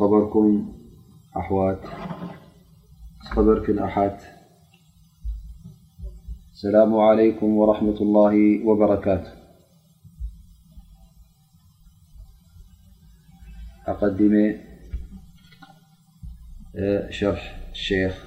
ركم أحارا السلام عليكم ورحمة الله وبركاتهأم شرح الشيخ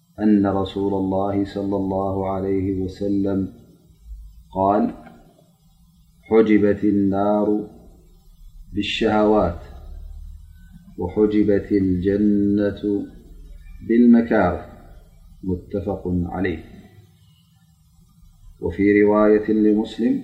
أن رسول الله صلى الله عليه وسلم -قال حجبت النار بالشهوات وحجبت الجنة بالمكارة متفق عليه وفي رواية لمسلم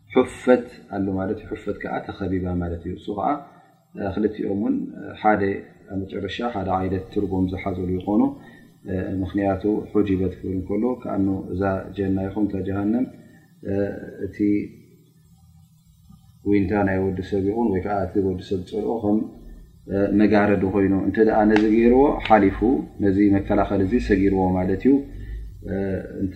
ሑፈት ኣሉ ማለት ዩ ሑፈት ከዓ ተኸቢባ ማለት እዩ እሱ ከዓ ክልቲኦም ውን ሓደ ኣብ መጨረሻ ሓደ ዓይነት ትርጉም ዝሓዘሉ ይኾኑ ምክንያቱ ሑጂበት ክብል ከሉ ከኣ እዛ ጀና ይኹን እታ ጀሃንም እቲ ዊንታ ናይ ወዲ ሰብ ይኹን ወይ ከዓ እቲ ወዲ ሰብ ዝፀልኦ ከም መጋረዲ ኮይኑ እንተ ነዚ ገይርዎ ሓሊፉ ነዚ መከላኸሊ እዚ ሰጊርዎ ማለት እዩ እንተ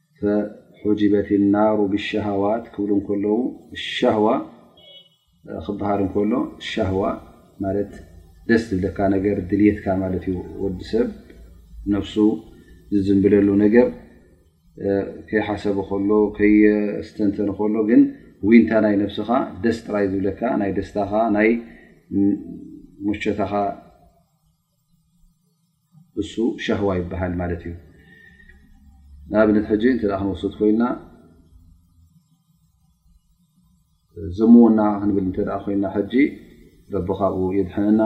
ፈሑጅበት ናሩ ብሸሃዋት ክብሉ እንከለዉ ሻህዋ ክበሃል እንከሎ ሻህዋ ማለት ደስ ዝብለካ ነገር ድልየትካ ማለት እዩ ወዲ ሰብ ነፍሱ ዝዝንብለሉ ነገር ከይሓሰብ ከሎ ከይስተንተን ከሎ ግን ዊንታ ናይ ነብስኻ ደስ ጥራይ ዝብለካ ናይ ደስታኻ ናይ ሞቾታኻ እሱ ሻህዋ ይበሃል ማለት እዩ ንኣብነት ሕጂ እተ ክንወስድ ኮይና ዘምዎና ክንብል እተ ኮይና ሕጂ ረቢ ካብኡ የድሐነና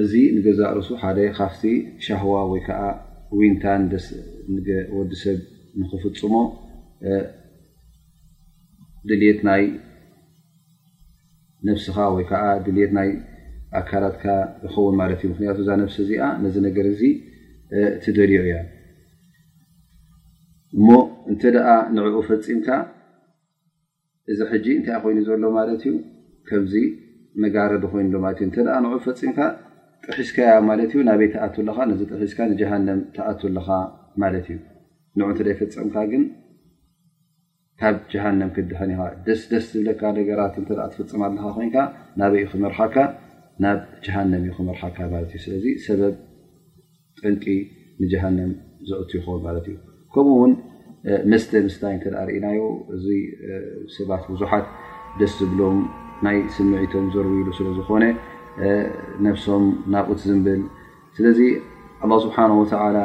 እዚ ንገዛ ርእሱ ሓደ ካፍቲ ሻህዋ ወይ ከዓ ዊንታን ወዲ ሰብ ንክፍፅሞ ድልት ናይ ነብስኻ ወይ ከዓ ድልት ናይ ኣካላትካ ይኸውን ማለት እዩ ምክንያቱ እዛ ነብሲ እዚኣ ነዚ ነገር እዚ ትደልዮ እያ እሞ እንተ ደኣ ንዕኡ ፈፂምካ እዚ ሕጂ እንታይ ኮይኑ ዘሎ ማለት እዩ ከምዚ መጋረዲ ኮይኑ ሎ ማለት እዩ እተ ንዑ ፈፂምካ ጥሒስካያ ማለት እዩ ናበይ ትኣት ኣለኻ ነዚ ጥሒስካ ንጀሃንም ትኣት ኣለኻ ማለት እዩ ንዑ እንተ ፈፀምካ ግን ካብ ጀሃነም ክትድሕን ኢኻ ደስ ደስ ዝብለካ ነገራት እንተ ትፍፅም ኣለኻ ኮይንካ ናበይ ዩ ክመርሓካ ናብ ጀሃነም ዩ ክመርሓካ ማለት እዩ ስለዚ ሰበብ ጠንቂ ንጀሃነም ዘእት ይኸውን ማለት እዩ ከምኡ ውን መስተ ምስታይ እተ ርእናዮ እዚ ሰባት ብዙሓት ደስ ዝብሎም ናይ ስምዒቶም ዘርውይሉ ስለ ዝኾነ ነብሶም ናብኡ ትዝንብል ስለዚ ኣላ ስብሓን ወተዓላ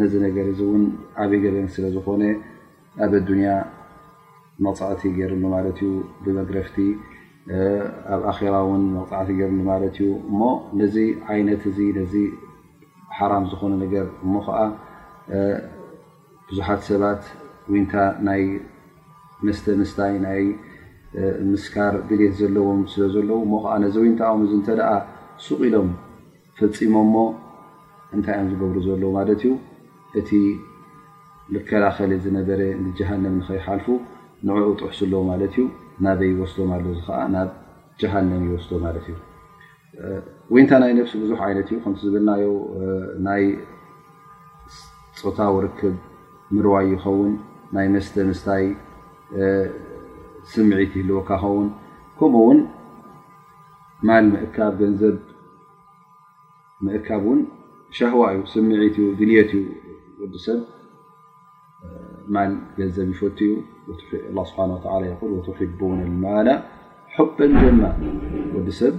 ነዚ ነገር እዚ እውን ዓብይ ገበን ስለ ዝኾነ ኣብ ኣዱንያ መቕፃዕቲ ገይርሉ ማለት እዩ ብመግረፍቲ ኣብ ኣራ ውን መቕፃዕቲ ገይርሉ ማለት እዩ እሞ ነዚ ዓይነት እዚ ነዚ ሓራም ዝኾነ ነገር እሞ ከዓ ብዙሓት ሰባት ዊንታ ናይ መስተ ምስታይ ናይ ምስካር ድልት ዘለዎም ስለ ዘለዉ እሞ ከዓ ነዚ ዊንታኦም እዚ እንተደኣ ሱቕ ኢሎም ፈፂሞሞ እንታይ እዮም ዝገብሩ ዘለዉ ማለት እዩ እቲ ልከላኸሊ ዝነበረ ንጀሃንም ንኸይሓልፉ ንኡ ጥሕሱ ኣለዉ ማለት እዩ ናበይ ይወስዶም ኣሎ እዚ ከዓ ናብ ጀሃንም ይወስዶ ማለት እዩ ወይንታ ናይ ነብሲ ብዙሕ ዓይነት እዩ ከምቲ ዝብልናዮ ናይ ፆታዊ ርክብ ምርዋይ ይኸውን ናይ መስተ ምስታይ ስምዒት ይህልወካ ኸውን ከምኡ ውን ማል ምእካብ ገንዘብ ምእካብ ውን ሻህዋ እዩ ስምዒት ዩ ድልት ዩ ወዲ ሰብ ማል ገንዘብ ይፈት ዩ ስብሓ ን ማላ ሑበ ጀማ ወዲ ሰብ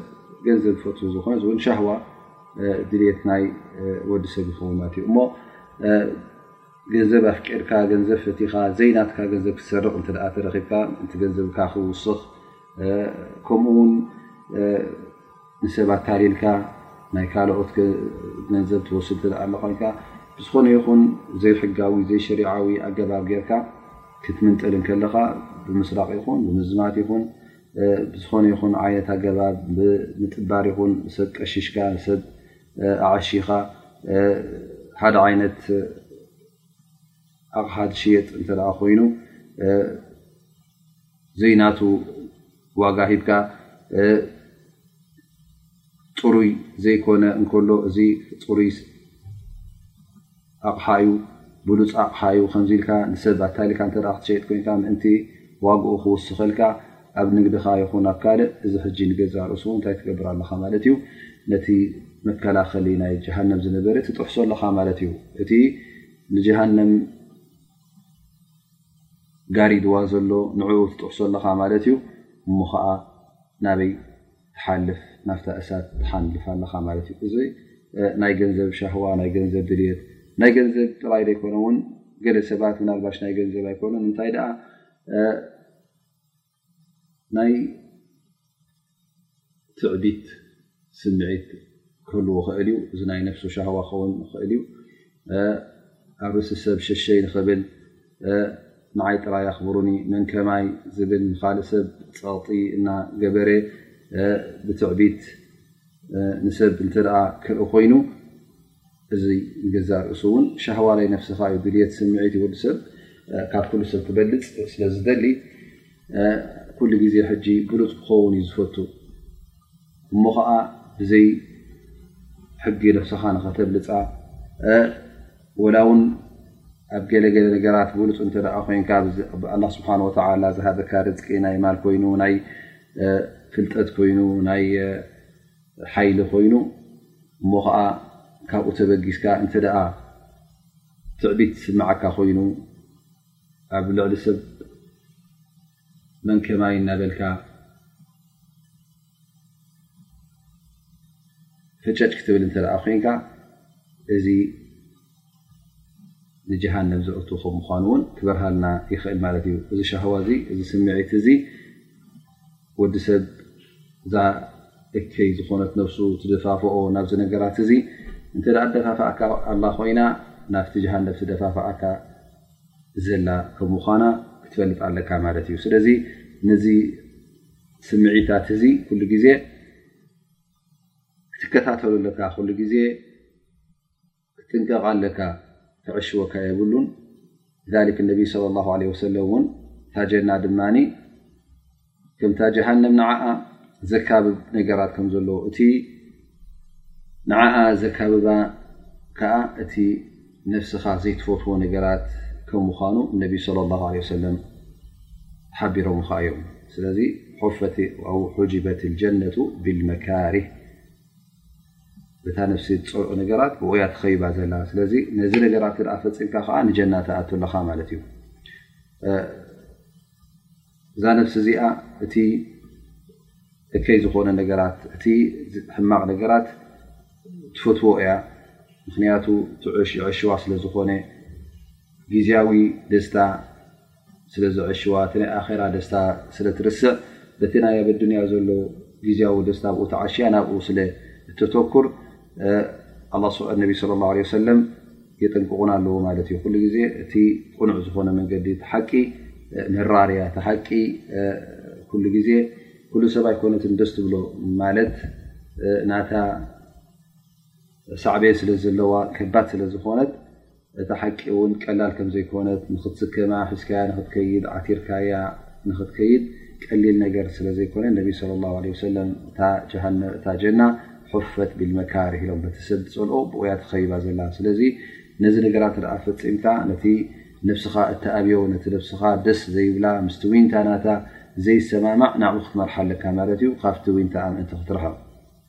ገንዘብ ፈት ዝኾነ ን ሻዋ ድልት ናይ ወዲ ሰብ ይኸውን ማት እዩ እሞ ገንዘብ ኣፍቀርካ ገንዘብ ፈትኻ ዘይናትካ ገንዘብ ክትሰርቕ እተ ተረኺብካ ገንዘብካ ክውስኽ ከምኡ ውን ንሰብ ኣታሊልካ ናይ ካልኦት ገንዘብ ትወስድ ኮይንካ ብዝኾነ ይኹን ዘይሕጋዊ ዘይሸሪዓዊ ኣገባብ ጌርካ ክትምንጥል ከለኻ ብምስራቅ ይኹን ብምዝማት ይኹን ብዝኾነ ይኹን ዓይነት ኣገባብ ብምጥባር ይኹን ሰብ ቀሽሽካ ሰብ ኣዐሺኻ ሓደ ዓይነት ኣቕሓ ትሽየጥ እንተ ኮይኑ ዘይናቱ ዋጋ ሂብካ ጥሩይ ዘይኮነ እንከሎ እዚ ጥሩይ ኣቕሓ እዩ ብሉፅ ኣቕሓ እዩ ከምዚ ኢልካ ንሰብ ኣታሊካ እተ ክትሸይጥ ኮይንካ ምእንቲ ዋግኡ ክውስኸልካ ኣብ ንግድኻ ይኹን ኣብ ካልእ እዚ ሕጂ ንገዛ ርእሱ እውን እንታይ ትገብር ኣለኻ ማለት እዩ ነቲ መከላኸሊ ናይ ጀሃንም ዝነበረ ትጥሕሶ ኣለኻ ማለት እዩ እቲ ንጀሃንም ጋሪድዋ ዘሎ ንኡ ትጥሕሶ ኣለኻ ማለት እዩ እሞ ከዓ ናበይ ትሓልፍ ናፍታ እሳት ትሓልፍ ኣለኻ ማለት እዩ እዚ ናይ ገንዘብ ሻዋ ናይ ገንዘብ ድልት ናይ ገንዘብ ጥራይ ዘይኮነውን ገለ ሰባት ናልባሽ ናይ ገንዘብ ኣይኮነን እንታይ ደኣ ናይ ትዕቢት ስምዒት ክህልዎ ይኽእል እዩ። እዚ ናይ ነፍሱ ሻህዋ ክኸውን ይኽእል እዩ። ኣብ ርእሲ ሰብ ሸሸይ ንኽብል ንዓይ ጥራይ ኣኽብሩኒ መን ከማይ ዝብል ንኻልእ ሰብ ፀቕጢ እናገበረ ብትዕቢት ንሰብ እንተደኣ ክርኢ ኮይኑ፣ እዚ ንገዛእ ርእሱ እውን ሻህዋ ናይ ነፍስኻ እዩ፣ ድልት ስምዒት እዩ፣ ወዲሰብ ካብ ኩሉ ሰብ ክበልፅ ስለ ዝደሊ ኩሉ ግዜ ሕጂ ብሉፅ ክኸውን እዩ ዝፈቱ እሞ ከዓ ብዘይ ሕጊ ነፍስኻ ንኸተብልፃ ወላ እውን ኣብ ገለገለ ነገራት ብሉፅ እንተ ኮይንካ ኣላ ስብሓን ወተላ ዝሃበካ ርዝቂ ናይ ማል ኮይኑ ናይ ፍልጠት ኮይኑ ናይ ሓይሊ ኮይኑ እሞ ከዓ ካብኡ ተበጊስካ እንተ ትዕቢት ዝስምዓካ ኮይኑ ኣብ ልዕሊ ሰብ መንከማይ እናበልካ ፈጨጭ ክትብል እተ ኮይንካ እዚ ንጀሃነም ዘእቱ ከም ምኳኑ ውን ክበርሃልና ይኽእል ማለት እዩ። እዚ ሻህዋ እዚ እዚ ስምዒት እዚ ወዲ ሰብ እዛ እከይ ዝኾነት ነብሱ ትደፋፍኦ ናብዚ ነገራት እዚ እንተ ኣደፋፍኣካ ኣላ ኮይና ናብቲ ጀሃነብ ትደፋፍኣካ ዘላ ከም ምኳና ክትፈልጥ ኣለካ ማለት እዩ። ስለዚ ነዚ ስምዒታት እዚ ኩሉ ግዜ ክትከታተሉ ኣለካ ኩሉ ግዜ ክትጥንቀቕ ኣለካ ክዕሽወካ የብሉን ذሊክ ነቢ صለ ላه ለ ወሰለም እውን እታ ጀና ድማ ከምታ ጀሃንም ንዓኣ ዘካብብ ነገራት ከም ዘለዎ እቲ ንዓኣ ዘካብባ ከዓ እቲ ነፍስኻ ዘይትፈትዎ ነገራት ከም ምዃኑ እነቢ ለ ላ ለ ወሰለም ሓቢሮም ኸ እዮም ስለዚ ሑፈት ው ሑጅበት ጀነቱ ብልመካርህ እታ ነፍሲ ዝፀልኦ ነገራት ብኡ እያ ተኸይባ ዘላ ስለዚ ነዚ ነገራት እተ ፈፂምካ ከዓ ንጀና ትኣቱ ኣለኻ ማለት እዩ እዛ ነፍሲ እዚኣ እቲ እከይ ዝኾነ ነገራት እቲ ሕማቕ ነገራት ትፈትዎ እያ ምኽንያቱ ትዕሽ ይዕሽዋ ስለ ዝኾነ ግዜያዊ ደስታ ስለ ዝዕሽዋ እቲ ናይ ኣራ ደስታ ስለ ትርስዕ በቲ ናይ ኣብ ኣዱንያ ዘሎ ግዜዊ ደስታ ብኡ ተዓሽያ ናብኡ ስለ እተተኩር ነቢ ስለ ላ ለ ሰለም የጠንቅቑና ኣለዎ ማለት እዩ ኩሉ ግዜ እቲ ቁኑዕ ዝኾነ መንገዲ እቲ ሓቂ ምህራርያ እቲ ሓቂ ኩሉ ግዜ ኩሉ ሰብ ኣይኮነትን ደስ ትብሎ ማለት ናታ ሳዕቤን ስለ ዘለዋ ከባድ ስለ ዝኾነት እታ ሓቂ እውን ቀላል ከም ዘይኮነት ንክትስከማ ሒዝካያ ንክትከይድ ዓቲርካያ ንክትከይድ ቀሊል ነገር ስለ ዘይኮነ ነቢ ስለ ላ ለ ወሰለም እታ ጀና ሑፈት ቢልመካር ኢሎም በቲ ሰብ ዝፀልኦ ብኡያ ተኸይባ ዘላ ስለዚ ነዚ ነገራት ኣ ፈፂምካ ነቲ ነብስኻ እተኣብዮ ነቲ ነብስኻ ደስ ዘይብላ ምስቲ ዊንታ ናታ ዘይሰማማዕ ናብኡ ክትመርሓ ኣለካ ማለት እዩ ካብቲ ዊንታኣ ምእንቲ ክትረኸብ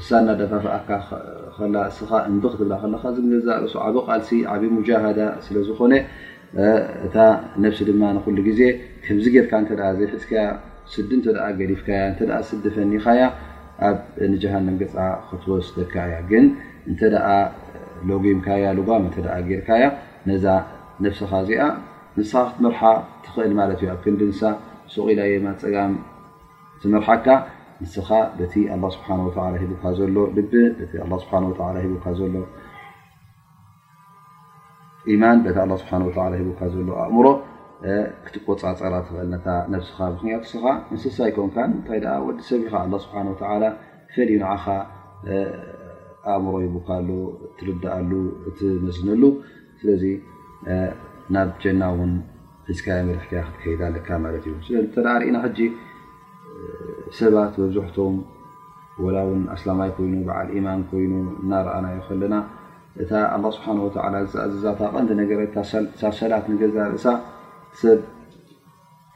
እሳ እናደፋፍኣካ ከላ እስኻ እምቢ ክትብላ ከለኻ እዚ ንገዛእ ርእሱ ዓብ ቓልሲ ዓብ ሙጃሃዳ ስለ ዝኾነ እታ ነፍሲ ድማ ንኹሉ ግዜ ከምዚ ጌርካ እንተ ዘይሕዝካያ ስዲ እንተ ገዲፍካያ እንተ ስዲ ፈኒኻያ ኣብ ንጀሃንም ገፃ ክትወስደካ እያ ግን እንተ ሎጊምካያ ልጓም እንተ ጌርካያ ነዛ ነፍስኻ እዚኣ ንስኻ ክትመርሓ ትኽእል ማለት እዩ ኣብ ክንዲ ንሳ ሱቕ ኢላ የማፀጋም ዝመርሓካ ንስኻ በቲ ኣላ ስብሓን ወላ ሂቡካ ዘሎ ልቢ በቲ ኣላ ስብሓን ወላ ሂቡካ ዘሎ ኢማን በቲ ኣላ ስብሓን ወላ ሂቡካ ዘሎ ኣእምሮ ክትቆፃፀራ ትኽእል ነታ ነብስኻ ምክንያቱ ስኻ እንስሳ ኣይኮንካ እንታይ ደኣ ወዲ ሰብ ኢኻ ኣላ ስብሓን ወላ ፈልዩ ንዓኻ ኣእምሮ ሂቡካ ኣሎ እትርድኣሉ እትመዝነሉ ስለዚ ናብ ጀና ውን ሒዝካያ መሪሕካያ ክትከይድ ኣለካ ማለት እዩ ስለ እተ ርእና ሕጂ ሰባት መብዝሕቶም ወላ ውን ኣስላማይ ኮይኑ በዓል ኢማን ኮይኑ እናረኣናዮ ከለና እታ ኣላ ስብሓን ወተላ ዝተኣዘዛታ ቀንዲ ነገር ሳብ ሰላት ንገዛ ርእሳ ሰብ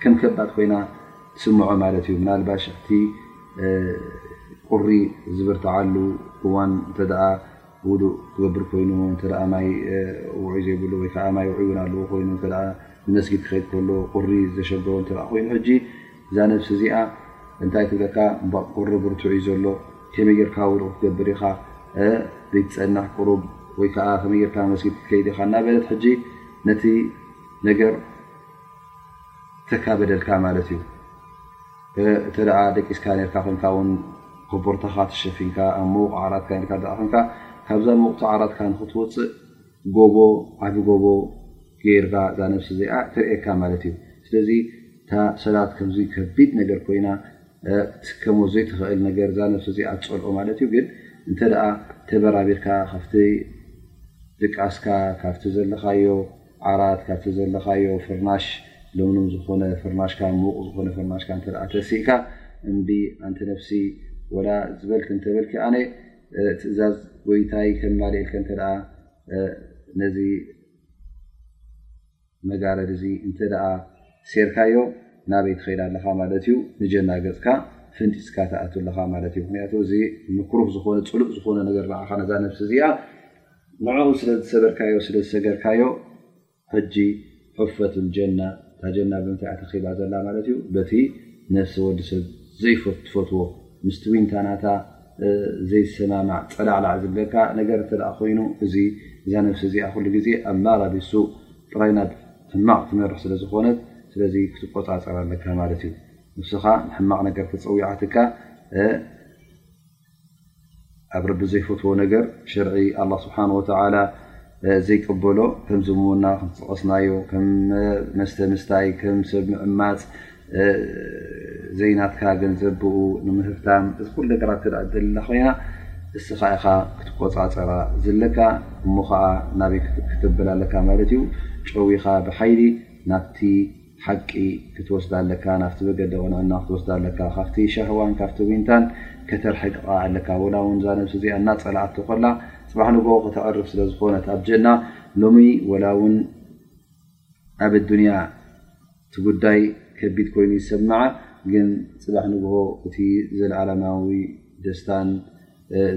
ከም ከባድ ኮይና ትስምዖ ማለት እዩ ምናልባሽ እቲ ቁሪ ዝበርትዓሉ እዋን እተ ውዱእ ክገብር ኮይኑ እተ ማይ ውዑይ ዘይብሉ ወይ ከዓ ማይ ውዑይ ውን ኣለዎ ኮይኑ እ ንመስጊድ ክኸድ ከሎ ቁሪ ዘሸገሮ እተ ኮይኑ ሕጂ እዛ ነብሲ እዚኣ እንታይ ትብለካ ቁሪ ብርቱዕ እዩ ዘሎ ከመይ ጌርካ ውዱ ክትገብር ኢኻ ዘይትፀንሕ ቅሩብ ወይ ከዓ ከመይ ጌርካ መስጊድ ክትከይድ ኢኻ እናበለት ሕጂ ነቲ ነገር ተካበደልካ ማለት እዩ እተ ደቂስካ ርካ ኮንካ ውን ኮቦርታኻ ተሸፊንካ ኣብ ምዉቕ ዓራትካ ርካ ደ ኮንካ ካብዛ ምውቕቲ ዓራትካ ንክትወፅእ ጎቦ ዓብ ጎቦ ገይርካ እዛ ነብሲ እዚኣ ትርእካ ማለት እዩ ስለዚ እታ ሰላት ከምዚ ከቢድ ነገር ኮይና ክትስከሞ ዘይትኽእል ነገር እዛ ነብሲ እዚኣ ትፀልኦ ማለት እዩ ግን እንተ ተበራቢርካ ካብቲ ድቃስካ ካብቲ ዘለኻዮ ዓራት ካብቲ ዘለኻዮ ፍርናሽ ለምሉም ዝኾነ ፍርናሽካ ምዉቕ ዝኾነ ፍርናሽካ እንተ ተሲእካ እምቢ ኣንቲ ነፍሲ ወላ ዝበልኪ እንተበልኪ ኣነ ትእዛዝ ጎይታይ ከማልእልኪ እንተ ነዚ መጋረድ እዚ እንተ ሴርካዮ ናበይ ትኸይድ ኣለኻ ማለት እዩ ንጀና ገፅካ ፍንጢፅካ ትኣቱ ኣለኻ ማለት እዩ ምክንያቱ እዚ ምክሩህ ዝኾነ ፅሉእ ዝኾነ ነገር ንዓኻ ነዛ ነፍሲ እዚኣ ንዕኡ ስለ ዝሰበርካዮ ስለ ዝሰገርካዮ ሕጂ ሑፈት ጀና እታ ጀና ብምንታይ እያ ተኺባ ዘላ ማለት እዩ በቲ ነፍሲ ወዲ ሰብ ዘይፈትፈትዎ ምስቲ ዊንታ ናታ ዘይሰማማዕ ፀላዕላዕ ዝብለካ ነገር እተ ኮይኑ እዚ እዛ ነብሲ እዚኣ ኩሉ ግዜ ኣብ ማራቢሱ ጥራይ ናብ ሕማቕ ትመርሕ ስለ ዝኾነት ስለዚ ክትቆፃፀር ኣለካ ማለት እዩ ንስኻ ንሕማቕ ነገር ተፀዊዓትካ ኣብ ረቢ ዘይፈትዎ ነገር ሸርዒ ኣላ ስብሓን ወተላ ዘይቀበሎ ከም ዝምውና ክዝጠቐስናዮ ከም መስተ ምስታይ ከም ሰብ ምዕማፅ ዘይናትካ ገንዘብ ብኡ ንምህፍታም እዚ ኩሉ ነገራት ክኣ ደለላ ኮይና እስኻ ኢኻ ክትቆፃፀራ ዝለካ እሞ ከዓ ናበይ ክትብል ኣለካ ማለት እዩ ጨዊኻ ብሓይሊ ናብቲ ሓቂ ክትወስዳ ኣለካ ናፍቲ በገደ ቅንዕና ክትወስዳ ኣለካ ካብቲ ሻህዋን ካብቲ ዊንታን ከተርሕቅቃ ኣለካ ወላ ውን እዛ ነብሲ እዚኣ እና ፀላኣቶ ከላ ፅባሕ ንግሆ ከተዕርፍ ስለ ዝኾነት ኣብ ጀና ሎሚ ወላ ውን ኣብ ዱንያ እቲ ጉዳይ ከቢድ ኮይኑ ይሰማዓ ግን ፅባሕ ንግሆ እቲ ዘለኣለማዊ ደስታን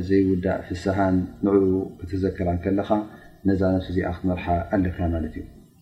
ዘይውዳእ ፍስሃን ንዕኡ ክትዘከራን ከለኻ ነዛ ነብሲ እዚኣ ክትመርሓ ኣለካ ማለት እዩ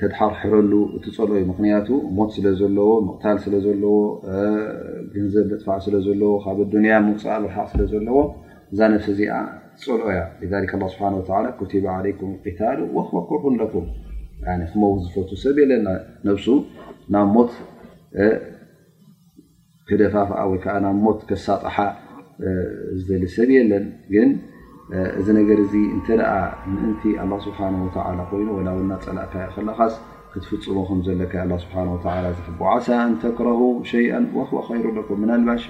ተድሓርሕረሉ እትፀሎ እዩ ምክንያቱ ሞት ስለ ዘለዎ ምቕታል ስለ ዘለዎ ገንዘብ ምጥፋእ ስለ ዘለዎ ካብ ኣዱንያ ምውፃእ ምርሓቅ ስለ ዘለዎ እዛ ነፍሲ እዚኣ ትፀልኦ እያ ላ ስብሓ ወላ ኩቲባ ዓለይኩም ቅታሉ ወክወ ኩርኹን ለኩም ክመውት ዝፈቱ ሰብ የለ ነብሱ ናብ ሞት ክደፋፍኣ ወይ ከዓ ናብ ሞት ከሳጥሓ ዝደሊ ሰብ የለን ግን እዚ ነገር እዚ እንተ ምእንቲ ኣላ ስብሓን ወተላ ኮይኑ ወላ ው ናፀላእካ ዮ ከለኻስ ክትፍፅሞ ከም ዘለካ ኣላ ስብሓን ወ ዝሕቦ ዓሳ እንተክረሁ ሸይአ ወክወ ከይሩ ኣለኩም ምናልባሽ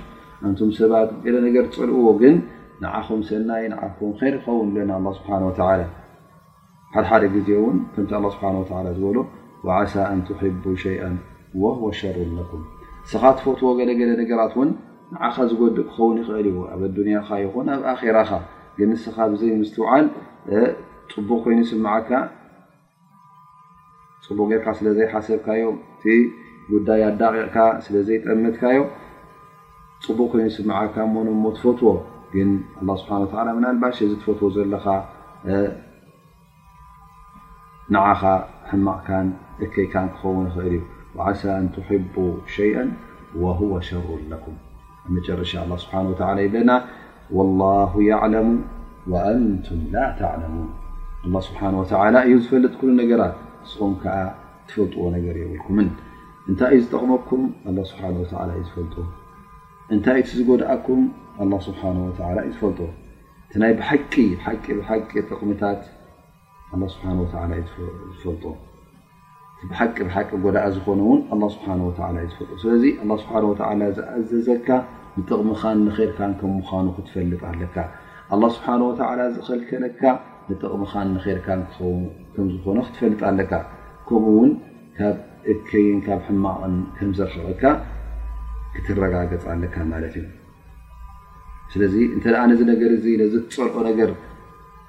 ኣንቱም ሰባት ገለ ነገር ትፀልእዎ ግን ንዓኹም ሰናይ ንዓኩም ከይር ክኸውን ኣለና ስብሓን ወተላ ሓድሓደ ግዜ እውን ከምቲ ኣላ ስብሓን ወተላ ዝበሎ ዓሳ ኣን ትሕቡ ሸይኣን ወህወ ሸሩ ለኩም ንስኻ ትፈትዎ ገለገለ ነገራት እውን ንዓኻ ዝጎድእ ክኸውን ይኽእል እዩ ኣብ ኣዱንያኻ ይኹን ኣብ ኣኼራኻ ግን ንስኻ ብዘይ ምስትውዓል ፅቡቕ ኮይኑ ይስምዓካ ፅቡቕ ጌርካ ስለ ዘይሓሰብካዮ እቲ ጉዳይ ኣዳቂቕካ ስለ ዘይጠመትካዮ ፅቡቕ ኮይኑ ይስምዓካ እሞ እሞ ትፈትዎ ግን ኣላ ስብሓን ወተዓላ ምናልባሽ እዚ ትፈትዎ ዘለኻ ንዓኻ ሕማቕካን እከይካን ክኸውን ይኽእል እዩ ዓሳ ኣንትሕቡ ሸይአ ወሁወ ሸሩ ኣለኩም ኣብ መጨረሻ ኣላ ስብሓን ወተላ ይብለና ወላሁ ያዕለሙ ወኣንቱም ላ ተዕለሙን ኣላ ስብሓን ወተላ እዩ ዝፈልጥ ኩሉ ነገራት ንስኹም ከዓ ትፈልጥዎ ነገር የብልኩምን እንታይ እዩ ዝጠቕመኩም ኣላ ስብሓን ወተላ እዩ ዝፈልጡ እንታይ እቲ ዝጎድኣኩም ኣላ ስብሓን ወተላ እዩ ዝፈልጡ እቲ ናይ ብሓቂ ብሓቂ ብሓቂ ጥቕምታት ኣላ ስብሓን ወተላ እዩ ዝፈልጦ እቲ ብሓቂ ብሓቂ ጎዳኢ ዝኾነ እውን ኣላ ስብሓን ወላ እዩ ዝፈልጦ ስለዚ ኣላ ስብሓን ወተላ ዝኣዘዘካ ንጥቕምኻን ንኼርካን ከም ምዃኑ ክትፈልጥ ኣለካ ኣላ ስብሓን ወተላ ዝኸልከለካ ንጥቕምኻን ንኼርካን ክኸውን ከም ዝኾነ ክትፈልጥ ኣለካ ከምኡ እውን ካብ እከይን ካብ ሕማቕን ከም ዘርሕቐካ ክትረጋገፅ ኣለካ ማለት እዩ ስለዚ እንተ ነዚ ነገር እዚ ነዚ ትፀልኦ ነገር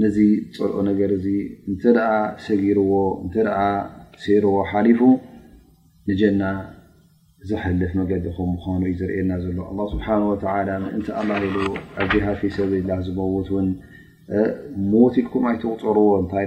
ነዚ ዝፀልኦ ነገር እዚ እንተ ሰጊርዎ እተ ሰይርዎ ሓሊፉ ንጀና ዘሕልፍ መገዲ ከ ምኳኑ እዩ ዘርእየና ዘሎ ኣ ስብሓ ወ ምእንቲ ኣላ ኢሉ ኣዚ ሃፊ ሰብላ ዝመውት ውን ሞት ኢልኩም ኣይትቁፀርዎ እንታይ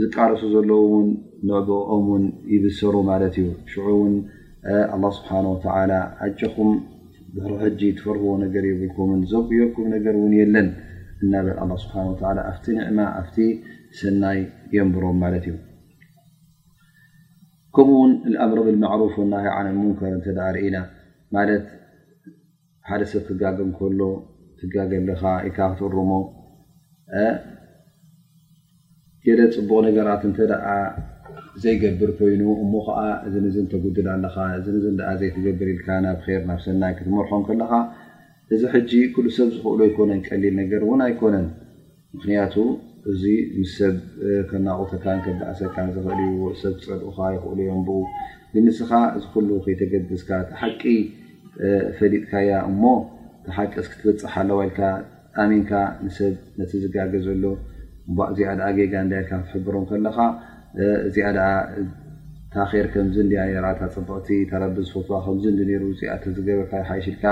ዝቃለሱ ዘለዉ ውን ንዕብኦም ውን ይብሰሩ ማለት እዩ ሽዑ ውን ኣላ ስብሓን ወተላ ኣጀኹም ድሕሪ ሕጂ ትፈርህዎ ነገር የብልኩምን ዘጉየኩም ነገር እውን የለን እናበል ኣላ ስብሓ ወ ኣብቲ ንዕማ ኣብቲ ሰናይ የንብሮም ማለት እዩ ከምኡ ውን ኣምረብልማዕሩፍ ወናሃ ዓንሙንከር እተ ርኢና ማለት ሓደ ሰብ ክጋገ ከሎ ትጋገ ኣለኻ ኢልካ ክትእርሞ ገለ ፅቡቕ ነገራት እንተ ዘይገብር ኮይኑ እሞ ከዓ እዚ ንዚ ተጉድል ኣለኻ እዚ ንዚ ኣ ዘይትገብር ኢልካ ናብ ር ናብ ሰናይ ክትመርሖም ከለኻ እዚ ሕጂ ኩሉ ሰብ ዝኽእሉ ኣይኮነን ቀሊል ነገር እውን ኣይኮነን። ምኽንያቱ እዚ ምስ ሰብ ከናቑተካን ከባእሰካን ዝኽእል እዩ። ሰብ ክፀልኡኻ ይኽእሉ እዮም ብኡ ግን ንስኻ እዚ ኩሉ ከይተገድስካ እታ ሓቂ ፈሊጥካያ እሞ እታ ሓቂ እስኪ ትብፃሕ ኣለዋ ኢልካ ኣሚንካ ንሰብ ነቲ ዝጋገ ዘሎ እዚኣ ደኣ ጌጋ እንዳ ኢልካ ክትሕብሮም ከለኻ እዚኣ ደኣ እታ ር ከምዚ እንድያ ነራ እታ ፅብቕቲ እታ ረቢ ዝፈትዋ ከምዚ እንዲ ነሩ እዚኣ ተዝገበርካዮ ሓይሽ ኢልካ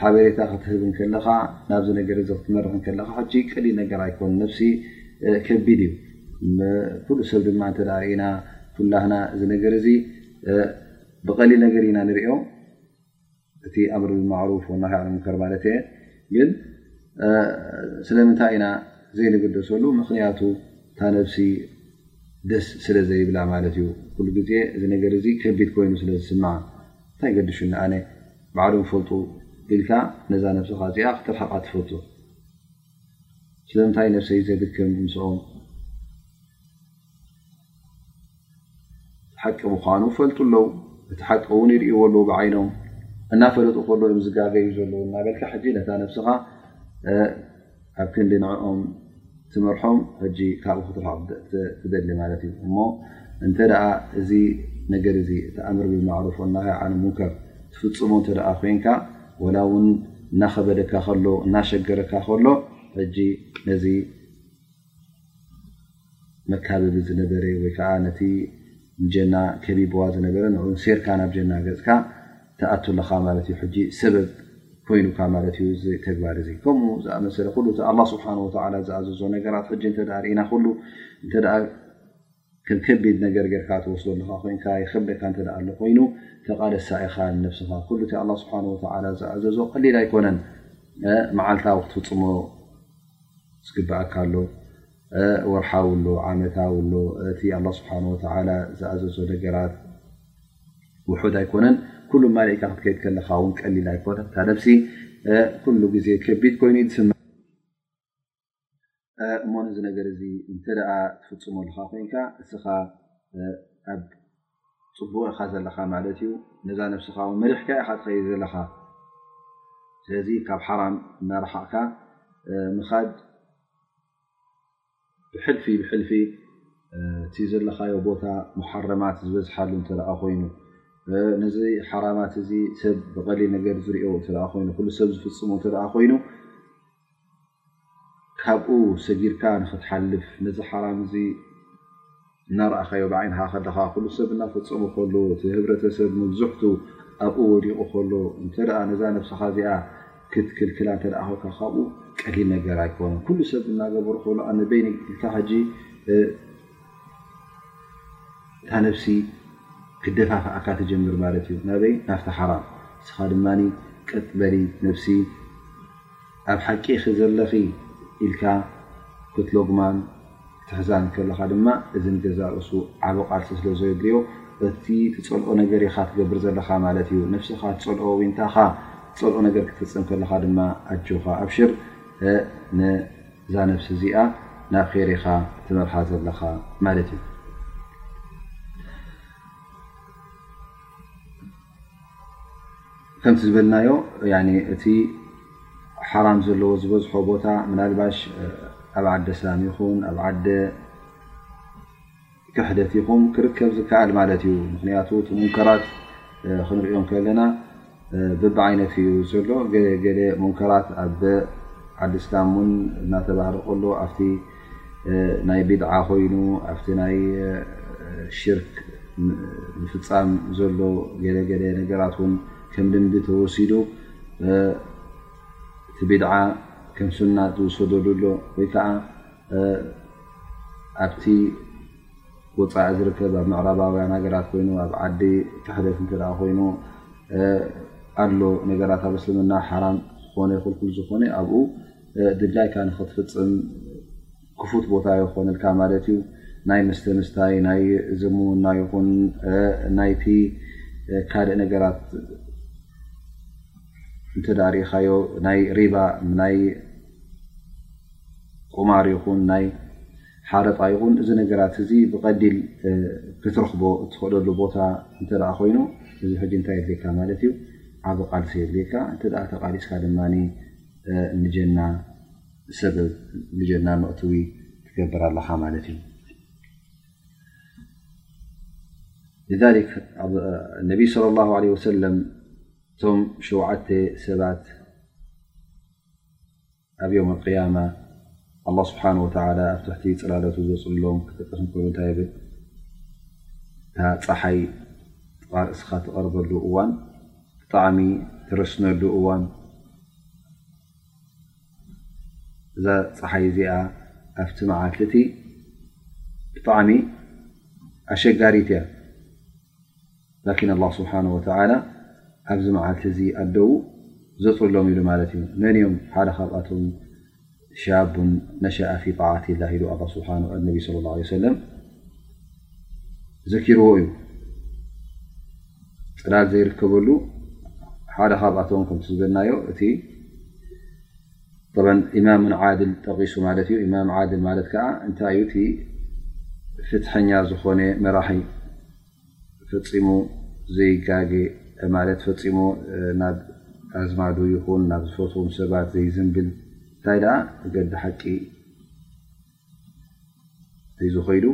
ሓበሬታ ክትህብ እንከለኻ ናብዚ ነገር እዚ ክትመርሕ እንከለኻ ሕጂ ቀሊል ነገር ኣይኮን ነፍሲ ከቢድ እዩ ኩሉ ሰብ ድማ እንተ ርእና ኩላህና እዚ ነገር እዚ ብቐሊል ነገር ኢና ንሪኦ እቲ ኣምር ብማዕሩፍ ወናሃ ሙከር ማለት እየ ግን ስለምንታይ ኢና ዘይንግደሰሉ ምክንያቱ እታ ነብሲ ደስ ስለ ዘይብላ ማለት እዩ ኩሉ ግዜ እዚ ነገር እዚ ከቢድ ኮይኑ ስለ ዝስምዓ እንታይ ገድሹ ንኣነ ባዕሉ ንፈልጡ ኢልካ ነዛ ነብስኻ እዚኣ ክተርሕቃ ትፈቱ ስለምንታይ ነብሰይ ዘድክም ምስኦም ሓቂ ምኑ ፈልጡ ኣለዉ እቲ ሓቂ ን ይርእዎ ኣለዉ ብዓይኖም እናፈለጡ ከሎ ዮም ዝጋገዩ ዘለዉ ናበልካ ሕጂ ነታ ነብስኻ ኣብ ክንዲ ንኦም ትመርሖም ሕጂ ካብኡ ክትረክ ትደሊ ማለት እዩ እሞ እንተ እዚ ነገር እዚ እቲ ኣምር ብማዕሩፍ ናይ ዓነ ሙንከር ትፍፅሞ እተ ኮንካ ወላ ውን እናኸበደካ ከሎ እናሸገረካ ከሎ ሕጂ ነዚ መካብቢ ዝነበረ ወይ ከዓ ነቲ ንጀና ከቢብዋ ዝነበረ ን ሴርካ ናብ ጀና ገፅካ ትኣቱ ኣለኻ ማለት እዩ ሕጂ ሰበብ ኮይኑካ ማለት እዩ ተግባር እዙ ከምኡ ዝኣመሰለ ኩሉ እ ኣላ ስብሓን ወተላ ዝኣዘዞ ነገራት ሕጂ እተርእና ሉ ከም ከቢድ ነገር ጌርካ ትወስዶ ኣለኻ ኮይንካ ይከብደካ እንተ ኣሎ ኮይኑ ተቓለሳ ኢኻ ንነብስኻ ኩሉ እቲ ኣላ ስብሓን ወተዓላ ዝኣዘዞ ቀሊል ኣይኮነን መዓልታዊ ክትፍፅሞ ዝግብኣካ ኣሎ ወርሓዊ ኣሎ ዓመታዊ ኣሎ እቲ ኣላ ስብሓን ወተዓላ ዝኣዘዞ ነገራት ውሑድ ኣይኮነን ኩሉ ማለኢካ ክትከይድ ከለኻ እውን ቀሊል ኣይኮነን እታ ነብሲ ኩሉ ግዜ ከቢድ ኮይኑ እዩ ዝስመ እሞ ነዚ ነገር እዚ እንተ ትፍፅመሉካ ኮይንካ እስኻ ኣብ ፅቡቕ ኢኻ ዘለኻ ማለት እዩ ነዛ ነብስኻ ውን መሪሕካ ኢኻ ትኸይ ዘለኻ ስለዚ ካብ ሓራም እናረሓቕካ ምኻድ ብሕልፊ ብሕልፊ እቲ ዘለኻዮ ቦታ መሓረማት ዝበዝሓሉ እተ ኮይኑ ነዚ ሓራማት እዚ ሰብ ብቀሊል ነገር ዝሪኦ እተ ኮይኑ ኩሉ ሰብ ዝፍፅሙ እተ ኮይኑ ካብኡ ሰጊርካ ንክትሓልፍ ነዚ ሓራም እዚ እናረኣኻዮ ብዓይንኻ ከለኻ ኩሉ ሰብ እናፈፀሞ ከሎ እቲ ህብረተሰብ መብዝሕቱ ኣብኡ ወዲቑ ከሎ እንተ ነዛ ነብስኻ እዚኣ ክትክልክላ እተ ኮልካ ካብኡ ቀሊል ነገር ኣይኮነን ኩሉ ሰብ እናገበሩ ከሎ ኣነ በይኒ ኢልካ ሕጂ እታ ነብሲ ክደፋፍኣካ ትጀምር ማለት እዩ ናበይ ናፍቲ ሓራም እስኻ ድማ ቀጥ በሊ ነብሲ ኣብ ሓቂ ኢኺ ዘለኺ ኢልካ ክትሎግማን ክትሕዛን ከለኻ ድማ እዚ ንገዛእ ርእሱ ዓቢ ቃልሲ ስለ ዘድልዮ እቲ ትጸልኦ ነገር ኢኻ ትገብር ዘለኻ ማለት እዩ። ነብስኻ ትጸልኦ ዊንታኻ ትጸልኦ ነገር ክትፍጽም ከለኻ ድማ ኣጆኻ ኣብሽር ነዛ ነብሲ እዚኣ ናብ ኼር ኢኻ ትመርሓ ዘለኻ ማለት እዩ። ከምቲ ዝበልናዮ እቲ ሓራም ዘለዎ ዝበዝሖ ቦታ ምናልባሽ ኣብ ዓዲ ኣስላም ይኹን ኣብ ዓዲ ክሕደት ይኹን ክርከብ ዝከኣል ማለት እዩ። ምክንያቱ እቲ ሙንከራት ክንሪኦ ከለና ብቢዓይነት እዩ ዘሎ። ገለገለ ሙንከራት ኣብ ዓዲ ኣስላም እውን እናተባህለ ከሎ ኣብቲ ናይ ቢድዓ ኮይኑ ኣብቲ ናይ ሽርክ ምፍፃም ዘሎ ገለገለ ነገራት ውን ከም ልምዲ ተወሲዱ እቲ ቢድዓ ከም ሱና ዝውሰደሉ ኣሎ ወይ ከዓ ኣብቲ ወፃኢ ዝርከብ ኣብ ምዕራባውያን ሃገራት ኮይኑ ኣብ ዓዲ ክሕደት እተ ኮይኑ ኣሎ ነገራት ኣብ እስልምና ሓራም ዝኾነ ክልኩል ዝኾነ ኣብኡ ድላይካ ንክትፍፅም ክፉት ቦታ ይኮነልካ ማለት እዩ ናይ መስተምስታይ ናይ ዝሙና ይኹን ናይቲ ካልእ ነገራት እንተ ርእካዮ ናይ ሪባ ናይ ቁማር ይኹን ናይ ሓረጣ ይኹን እዚ ነገራት እዚ ብቀዲል ክትረክቦ እትኽእለሉ ቦታ እንተ ኮይኑ እዚ ሕጂ እንታይ የድልካ ማለት እዩ ዓብ ቃልሲ የድልካ እተ ተቃሊስካ ድማ ንጀና ሰበብ ንጀና መእትዊ ትገብር ኣለኻ ማለት እዩ ነቢ صለ ላ ለ ወሰለም እቶም ሸውዓተ ሰባት ኣብ ዮም ቅያማ ኣላ ስብሓን ወተላ ኣብ ትሕቲ ፅላለቱ ዘፅሎም ክጠቀስም ኮይኑ እንታይ ብል እታ ፀሓይ ቃርእስኻ ትቐርበሉ እዋን ብጣዕሚ ትረስነሉ እዋን እዛ ፀሓይ እዚኣ ኣብቲ መዓልቲ እቲ ብጣዕሚ ኣሸጋሪት እያ ላኪን ኣላ ስብሓን ወተላ ኣብዚ መዓልቲ እዚ ኣደዉ ዘፅሎም ኢሉ ማለት እዩ መን እዮም ሓደ ካብኣቶም ሻብ ነሸኣ ፊ ጣዓት ላህ ኢሉ ኣላ ስብሓ ነቢ ስለ ላ ለ ሰለም ዘኪርዎ እዩ ፅላል ዘይርከበሉ ሓደ ካብኣቶም ከምቲ ዝበልናዮ እቲ ብ ኢማም ዓድል ጠቂሱ ማለት እዩ ኢማም ዓድል ማለት ከዓ እንታይ እዩ እቲ ፍትሐኛ ዝኾነ መራሒ ፈፂሙ ዘይጋገ ማለት ፈፂሙ ናብ ኣዝማዱ ይኹን ናብ ዝፈትዎም ሰባት ዘይዝንብል እንታይ ደኣ መገዲ ሓቂ ሒዙ ከይዱ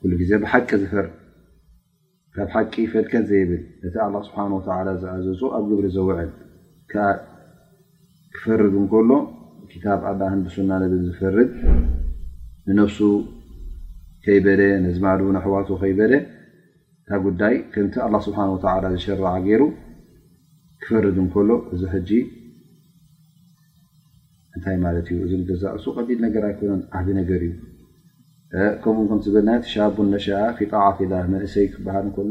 ኩሉ ግዜ ብሓቂ ዝፈር ካብ ሓቂ ፈልከት ዘይብል ነቲ ኣላ ስብሓን ወተዓላ ዝኣዘዞ ኣብ ግብሪ ዘውዕል ክፈርድ እንከሎ ክታብ ኣላ ህንድሱና ንብል ዝፈርድ ንነፍሱ ከይበለ ነዝማዱ ንኣሕዋቱ ከይበለ እታ ጉዳይ ከምቲ ኣላ ስብሓን ወተላ ዝሸረዓ ገይሩ ክፈርድ እንከሎ እዚ ሕጂ እንታይ ማለት እዩ እዚ ንገዛርእሱ ቀሊል ነገር ኣይኮነን ዓብ ነገር እዩ ከምኡ ውን ከምዝበልና ሻቡን ነሻ ፊጣዓት ላ መንእሰይ ክበሃል እንከሎ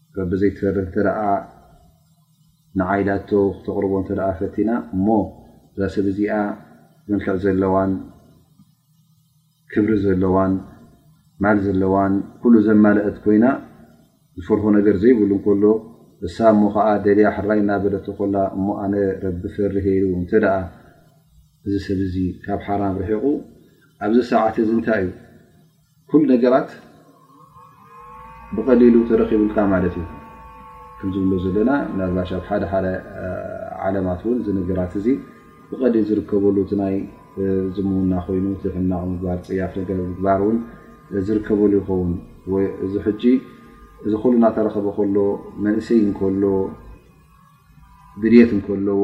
ረቢ ዘይትፈርህ እተ ንዓይዳቶ ክተቕርቦ እተ ፈቲና እሞ እዛ ሰብ እዚኣ መልክዕ ዘለዋን ክብሪ ዘለዋን ማል ዘለዋን ኩሉ ዘማለእት ኮይና ዝፈርሆ ነገር ዘይብሉ ከሎ እሳ እሞ ከዓ ደልያ ሕራይ እናበለቶ ኮላ እሞ ኣነ ረቢ ፈርህ ኢሉ እተ እዚ ሰብ እዚ ካብ ሓራም ርሒቑ ኣብዚ ሰዓት እዚ እንታይ እዩ ኩሉ ነገራት ብቀሊሉ ተረኪብልካ ማለት እዩ ከምዝብሎ ዘለና ናባሽ ኣብ ሓደ ሓደ ዓለማት ውን እዚ ነገራት እዚ ብቀሊል ዝርከበሉ እቲ ናይ ዝምውና ኮይኑ ሕናቕ ምግባር ፅያፍ ነገር ምግባር ውን ዝርከበሉ ይኸውን እዚ ሕጂ እዚ ኩሉ ናተረከበ ከሎ መንእሰይ እንከሎ ድልት እንከለዎ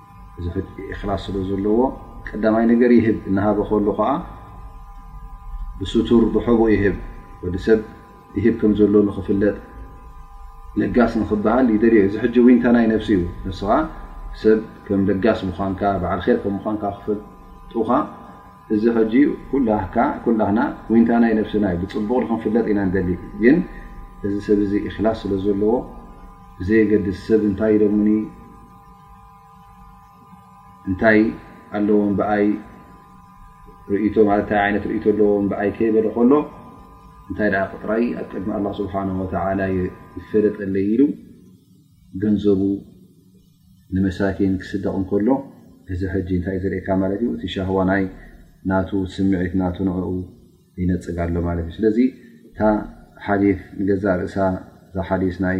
እዚ ፍትሒ እክላስ ስለ ዘለዎ ቀዳማይ ነገር ይህብ እናሃበ ከሉ ከዓ ብስቱር ብሐቡእ ይህብ ወዲ ሰብ ይህብ ከም ዘሎ ንክፍለጥ ለጋስ ንክበሃል ይደልዮ እዚ ሕጂ ዊንታ ናይ ነብሲ እዩ ንስኻ ሰብ ከም ለጋስ ምኳንካ በዓል ር ከም ምኳንካ ክፈልጡኻ እዚ ሕጂ ኩላና ዊንታ ናይ ነብስና እዩ ብፅቡቕ ንክንፍለጥ ኢና ንደሊ ግን እዚ ሰብ እዚ እክላስ ስለ ዘለዎ ብዘየገድስ ሰብ እንታይ ኢሎምኒ እንታይ ኣለዎም ብኣይ ርእቶ ማለት እንታይ ዓይነት ርእቶ ኣለዎም ብኣይ ከይበለ ከሎ እንታይ ደኣ ቅጥራይ ኣብ ቅድሚ ኣላ ስብሓን ወተዓላ ይፈለጠለይ ኢሉ ገንዘቡ ንመሳኪን ክስደቕ እንከሎ እዚ ሕጂ እንታይ እዩ ዘርእካ ማለት እዩ እቲ ሻህዋ ናይ ናቱ ስምዒት ናቱ ንዕኡ ይነፅግ ኣሎ ማለት እዩ ስለዚ እታ ሓዲ ንገዛእ ርእሳ እዛ ሓዲስ ናይ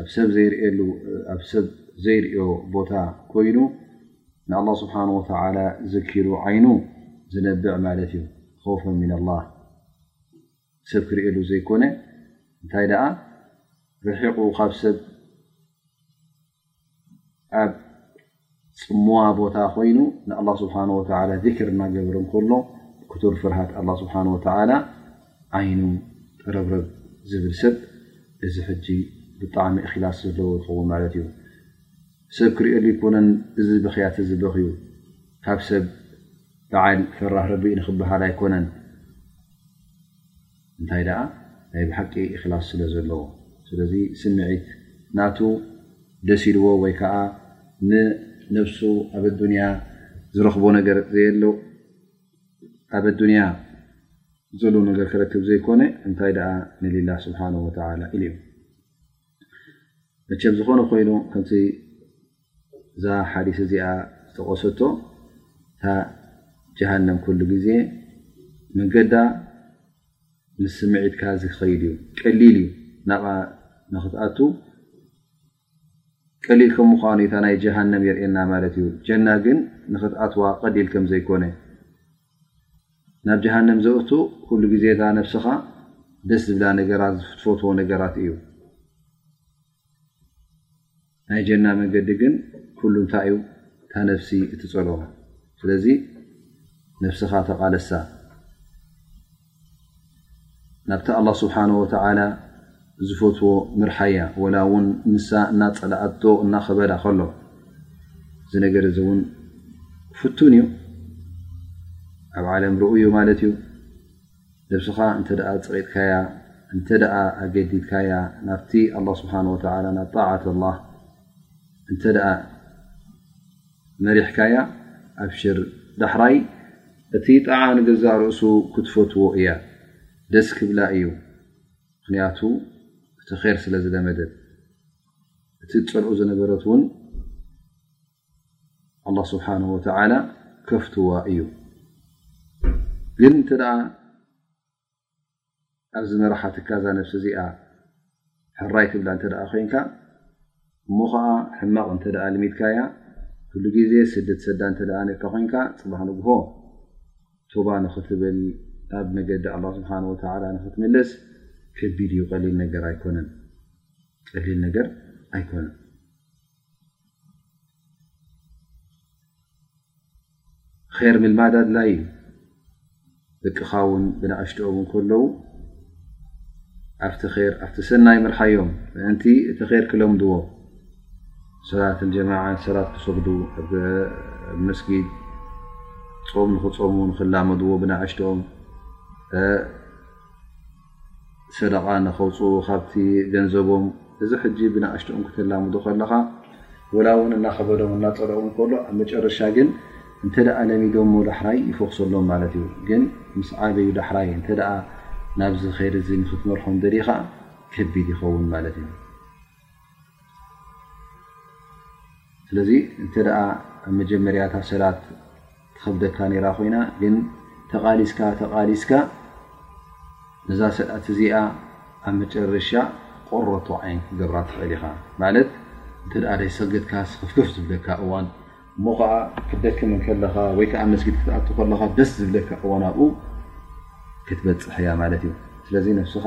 ኣብ ሰብ ዘይርሉ ኣብ ሰብ ዘይርዮ ቦታ ኮይኑ ንኣላ ስብሓን ወተላ ዘኪሩ ዓይኑ ዝነብዕ ማለት እዩ ኸውፈ ምና ላ ሰብ ክርእሉ ዘይኮነ እንታይ ደኣ ርሒቑ ካብ ሰብ ኣብ ፅምዋ ቦታ ኮይኑ ንኣላ ስብሓን ወተላ ዚክር እናገበረ ከሎ ክቱር ፍርሃት ኣላ ስብሓን ወተዓላ ዓይኑ ጥረብረብ ዝብል ሰብ እዚ ሕጂ ብጣዕሚ እኪላስ ዘለዎ ይኸውን ማለት እዩ ሰብ ክሪእሉ ይኮነን እዚ ብክያት ዝበኽ እዩ ካብ ሰብ በዓል ፈራህ ረቢ ንክበሃል ኣይኮነን እንታይ ደኣ ናይ ብሓቂ ኢኽላስ ስለ ዘለዎ ስለዚ ስምዒት ናቱ ደስ ኢልዎ ወይ ከኣ ንነብሱ ኣብ ኣዱንያ ዝረኽቦ ነገር ዘየለ ኣብ ኣዱንያ ዘሎ ነገር ክረክብ ዘይኮነ እንታይ ደኣ ንሊላህ ስብሓን ወተዓላ ኢሉ እዩ መቸም ዝኾነ ኮይኑ ከምቲ እዛ ሓዲስ እዚኣ ዝጠቀሰቶ እታ ጀሃንም ኩሉ ግዜ መንገዳ ምስ ስምዒትካ ዝኸይድ እዩ ቀሊል እዩ ናብኣ ንክትኣቱ ቀሊል ከም ምኳኑ እታ ናይ ጀሃንም የርእየና ማለት እዩ ጀና ግን ንክትኣትዋ ቀሊል ከም ዘይኮነ ናብ ጀሃንም ዘእቱ ኩሉ ግዜ እታ ነብስኻ ደስ ዝብላ ነገራት ዝፍትፈትዎ ነገራት እዩ ናይ ጀና መንገዲ ግን ኩሉ እንታይ እዩ እታ ነፍሲ እትፀልኦ ስለዚ ነፍስኻ ተቓለሳ ናብቲ ኣላ ስብሓን ወተላ ዝፈትዎ ምርሓያ ወላ እውን ንሳ እናፀላኣቶ እናኸበዳ ከሎ እዚ ነገር እዚ እውን ፍቱን እዩ ኣብ ዓለም ርኡዩ ማለት እዩ ነብስኻ እተ ፅቂጥካያ እተ ኣገዲድካያ ናብቲ ኣ ስብሓ ወ ናብ ጣዓት ላ እተ መሪሕካያ ኣብሽር ዳሕራይ እቲ ጣዓ ንገዛእ ርእሱ ክትፈትዎ እያ ደስ ክብላ እዩ ምክንያቱ እቲ ር ስለ ዝለመደት እቲ ፀልኡ ዝነበረት ውን ኣላ ስብሓን ወተላ ከፍትዋ እዩ ግን እንተ ኣብዚ መራሓትካዛ ነብሲ እዚኣ ሕራይ ትብላ እተ ኮይንካ እሞ ከዓ ሕማቕ እተ ልሚትካያ ኩሉ ግዜ ስዲ ትሰዳ እተ ርካ ኮይንካ ፅባሕ ንግሆ ቶባ ንክትብል ኣብ መገዲ ኣላ ስብሓ ወላ ንክትምልስ ከቢድ እዩ ቀሊል ነገር ኣይኮነን ቀሊል ነገር ኣይኮነን ር ምልማድ ኣድላይ እዩ ደቅኻ ውን ብንእሽትኦም ከለዉ ኣብቲ ር ኣብቲ ሰናይ ምርሓዮም ምእንቲ እቲ ር ክለምድዎ ሰላት ጀማዓ ሰላት ክሰግዱ መስጊድ ፆም ንክፀሙ ንክላመድዎ ብናእሽትኦም ሰደቓ ንኸውፅኡ ካብቲ ገንዘቦም እዚ ሕጂ ብናእሽትኦም ክተላምዶ ከለኻ ወላ እውን እናኸበዶም እናፀልኦም ከሎ ኣብ መጨረሻ ግን እንተ ለሚዶሞ ዳሕራይ ይፈክሰሎም ማለት እዩ ግን ምስ ዓበዩ ዳሕራይ እተ ናብዚ ከይዲ እዚ ንክትመርሖም ደሊኻ ከቢድ ይኸውን ማለት እዩ ስለዚ እተ ኣብ መጀመርያታ ሰላት ትከብደካ ራ ኮይና ግን ተቃሊስካ ተቃሊስካ ነዛ ሰላት እዚኣ ኣብ መጨረሻ ቆረቱ ዓይን ክትገብራ ትኽእል ኢኻ ማለት እተ ደይሰገድካ ስክፍክፍ ዝብለካ እዋን እሞ ከዓ ክትደክም ከለኻ ወይከዓ መስጊድ ክትኣት ከለኻ ደስ ዝብለካ እዋን ኣብኡ ክትበፅሕ እያ ማለት እዩ ስለዚ ንስኻ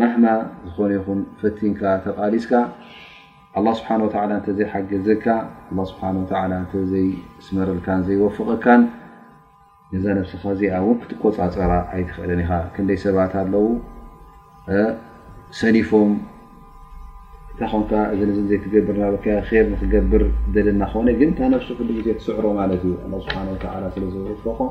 ናሕና ዝኾነ ይኹን ፈቲንካ ተቓሊስካ ኣላ ስብሓን ወተላ እንተዘይሓገዘካ ኣ ስብሓን ወተላ እንተዘይስመረልካን ዘይወፍቐካን ነዛ ነብስኻ እዚኣ እውን ክትቆፃፀራ ኣይትኽእልን ኢኻ ክንደይ ሰባት ኣለዉ ሰኒፎም እንታይ ኮንካ እዚ ንዚ ዘይትገብር ናበካ ር ንክገብር ደልና ክኾነ ግን እታ ነብሱ ኩሉ ግዜ ትስዕሮ ማለት እዩ ስብሓ ወላ ስለዘወፈኾም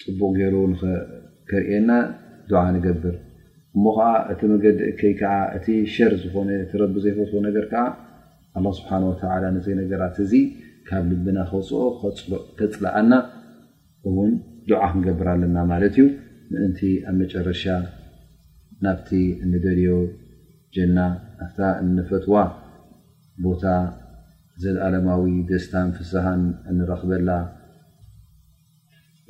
ፅቡቕ ገይሩ ንኸርእየና ዱዓ ንገብር እሞ ከዓ እቲ መገዲ እከይ ከዓ እቲ ሸር ዝኾነ ትረቢ ዘይፈትዎ ነገር ከዓ ኣላ ስብሓን ወተላ ንዘይ ነገራት እዙ ካብ ልብና ከውፅኦ ከፅልኣና እውን ዱዓ ክንገብር ኣለና ማለት እዩ ምእንቲ ኣብ መጨረሻ ናብቲ እንደልዮ ጀና ናፍታ እንፈትዋ ቦታ ዘለኣለማዊ ደስታን ፍስሃን እንረኽበላ